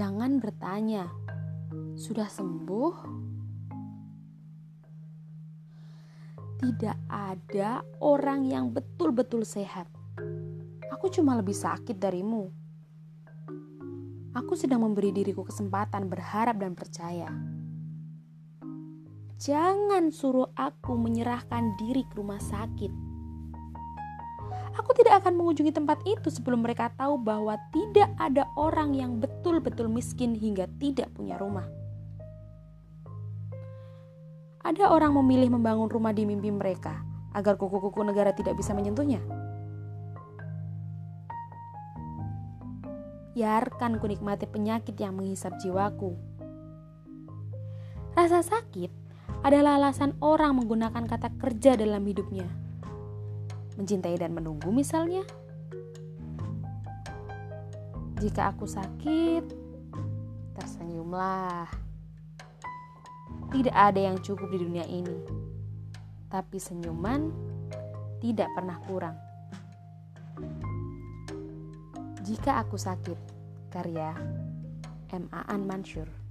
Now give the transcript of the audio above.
Jangan bertanya, "Sudah sembuh?" Tidak ada orang yang betul-betul sehat. Aku cuma lebih sakit darimu. Aku sedang memberi diriku kesempatan berharap dan percaya. Jangan suruh aku menyerahkan diri ke rumah sakit. Aku tidak akan mengunjungi tempat itu sebelum mereka tahu bahwa tidak ada orang yang betul-betul miskin hingga tidak punya rumah. Ada orang memilih membangun rumah di mimpi mereka agar kuku-kuku negara tidak bisa menyentuhnya. Biarkan ku nikmati penyakit yang menghisap jiwaku. Rasa sakit adalah alasan orang menggunakan kata kerja dalam hidupnya. Mencintai dan menunggu misalnya. Jika aku sakit, tersenyumlah. Tidak ada yang cukup di dunia ini. Tapi senyuman tidak pernah kurang. Jika aku sakit, karya M. Aan Mansur